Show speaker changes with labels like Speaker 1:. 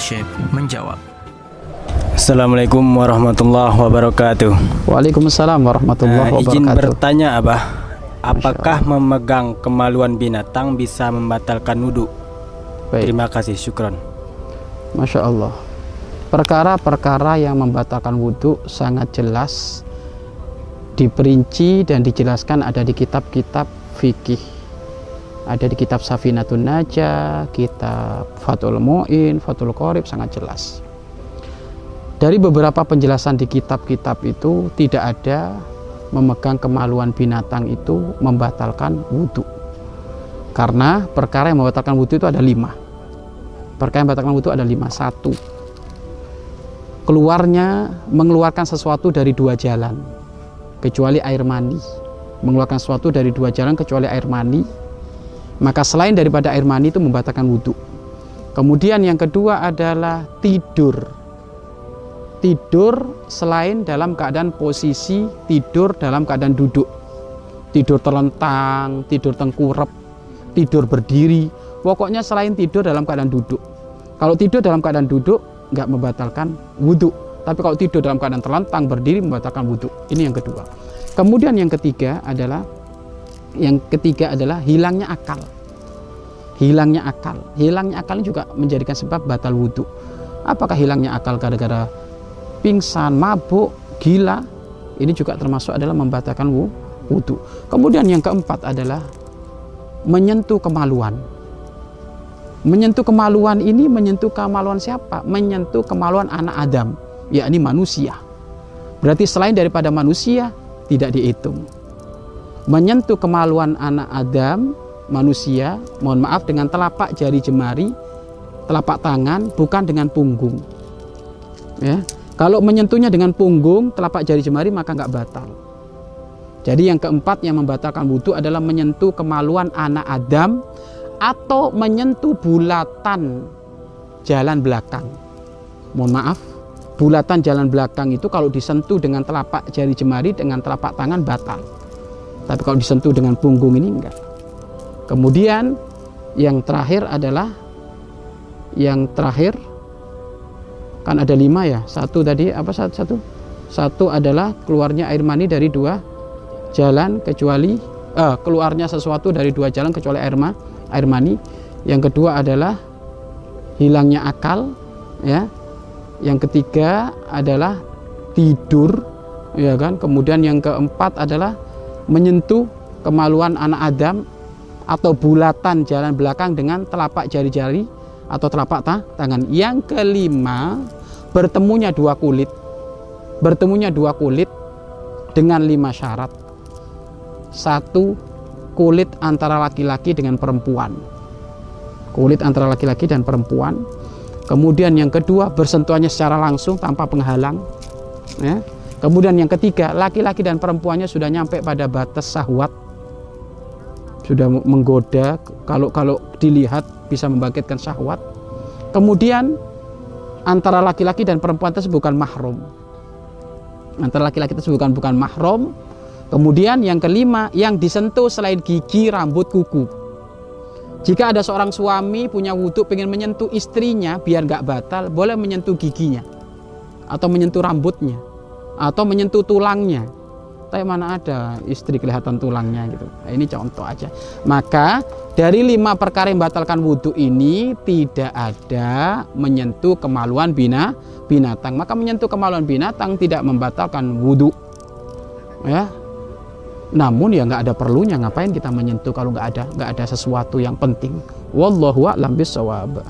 Speaker 1: Syekh menjawab.
Speaker 2: Assalamualaikum warahmatullahi wabarakatuh.
Speaker 3: Waalaikumsalam warahmatullahi
Speaker 2: izin
Speaker 3: wabarakatuh.
Speaker 2: bertanya Abah, apakah memegang kemaluan binatang bisa membatalkan wudhu?
Speaker 3: Baik,
Speaker 2: Terima kasih, syukron.
Speaker 3: masya Allah. Perkara-perkara yang membatalkan wudhu sangat jelas diperinci dan dijelaskan ada di kitab-kitab fikih. Ada di kitab Safinatun Najah, kitab Fathul Mu'in, Fathul Qorib sangat jelas. Dari beberapa penjelasan di kitab-kitab itu tidak ada memegang kemaluan binatang itu membatalkan wudhu. Karena perkara yang membatalkan wudhu itu ada lima. Perkara yang membatalkan wudhu ada lima. Satu, keluarnya mengeluarkan sesuatu dari dua jalan, kecuali air mani. Mengeluarkan sesuatu dari dua jalan kecuali air mani, maka selain daripada air mani itu membatalkan wudhu. Kemudian yang kedua adalah tidur. Tidur selain dalam keadaan posisi tidur dalam keadaan duduk. Tidur terlentang, tidur tengkurap, tidur berdiri. Pokoknya selain tidur dalam keadaan duduk. Kalau tidur dalam keadaan duduk nggak membatalkan wudhu. Tapi kalau tidur dalam keadaan terlentang berdiri membatalkan wudhu. Ini yang kedua. Kemudian yang ketiga adalah yang ketiga adalah hilangnya akal. Hilangnya akal. Hilangnya akal juga menjadikan sebab batal wudhu. Apakah hilangnya akal gara-gara pingsan, mabuk, gila? Ini juga termasuk adalah membatalkan wu- wudhu. Kemudian yang keempat adalah menyentuh kemaluan. Menyentuh kemaluan ini menyentuh kemaluan siapa? Menyentuh kemaluan anak Adam, yakni manusia. Berarti selain daripada manusia tidak dihitung. Menyentuh kemaluan anak Adam, manusia, mohon maaf dengan telapak jari jemari, telapak tangan, bukan dengan punggung. Ya, kalau menyentuhnya dengan punggung, telapak jari jemari maka nggak batal. Jadi yang keempat yang membatalkan wudhu adalah menyentuh kemaluan anak Adam atau menyentuh bulatan jalan belakang. Mohon maaf, bulatan jalan belakang itu kalau disentuh dengan telapak jari jemari dengan telapak tangan batal. Tapi kalau disentuh dengan punggung ini enggak. Kemudian yang terakhir adalah yang terakhir kan ada lima ya. Satu tadi apa satu satu? Satu adalah keluarnya air mani dari dua jalan kecuali eh, keluarnya sesuatu dari dua jalan kecuali air ma, air mani. Yang kedua adalah hilangnya akal ya. Yang ketiga adalah tidur ya kan. Kemudian yang keempat adalah menyentuh kemaluan anak Adam atau bulatan jalan belakang dengan telapak jari-jari atau telapak ta- tangan. Yang kelima, bertemunya dua kulit. Bertemunya dua kulit dengan lima syarat. Satu, kulit antara laki-laki dengan perempuan. Kulit antara laki-laki dan perempuan. Kemudian yang kedua, bersentuhannya secara langsung tanpa penghalang. Ya. Kemudian yang ketiga, laki-laki dan perempuannya sudah nyampe pada batas syahwat. Sudah menggoda, kalau kalau dilihat bisa membangkitkan syahwat. Kemudian antara laki-laki dan perempuan tersebut bukan mahrum. Antara laki-laki tersebut bukan bukan mahrum. Kemudian yang kelima, yang disentuh selain gigi, rambut, kuku. Jika ada seorang suami punya wudhu pengen menyentuh istrinya biar nggak batal, boleh menyentuh giginya atau menyentuh rambutnya atau menyentuh tulangnya. Tapi mana ada istri kelihatan tulangnya gitu. Nah, ini contoh aja. Maka dari lima perkara yang membatalkan wudhu ini tidak ada menyentuh kemaluan bina binatang. Maka menyentuh kemaluan binatang tidak membatalkan wudhu. Ya, namun ya nggak ada perlunya ngapain kita menyentuh kalau nggak ada nggak ada sesuatu yang penting. Wallahu a'lam bishawab.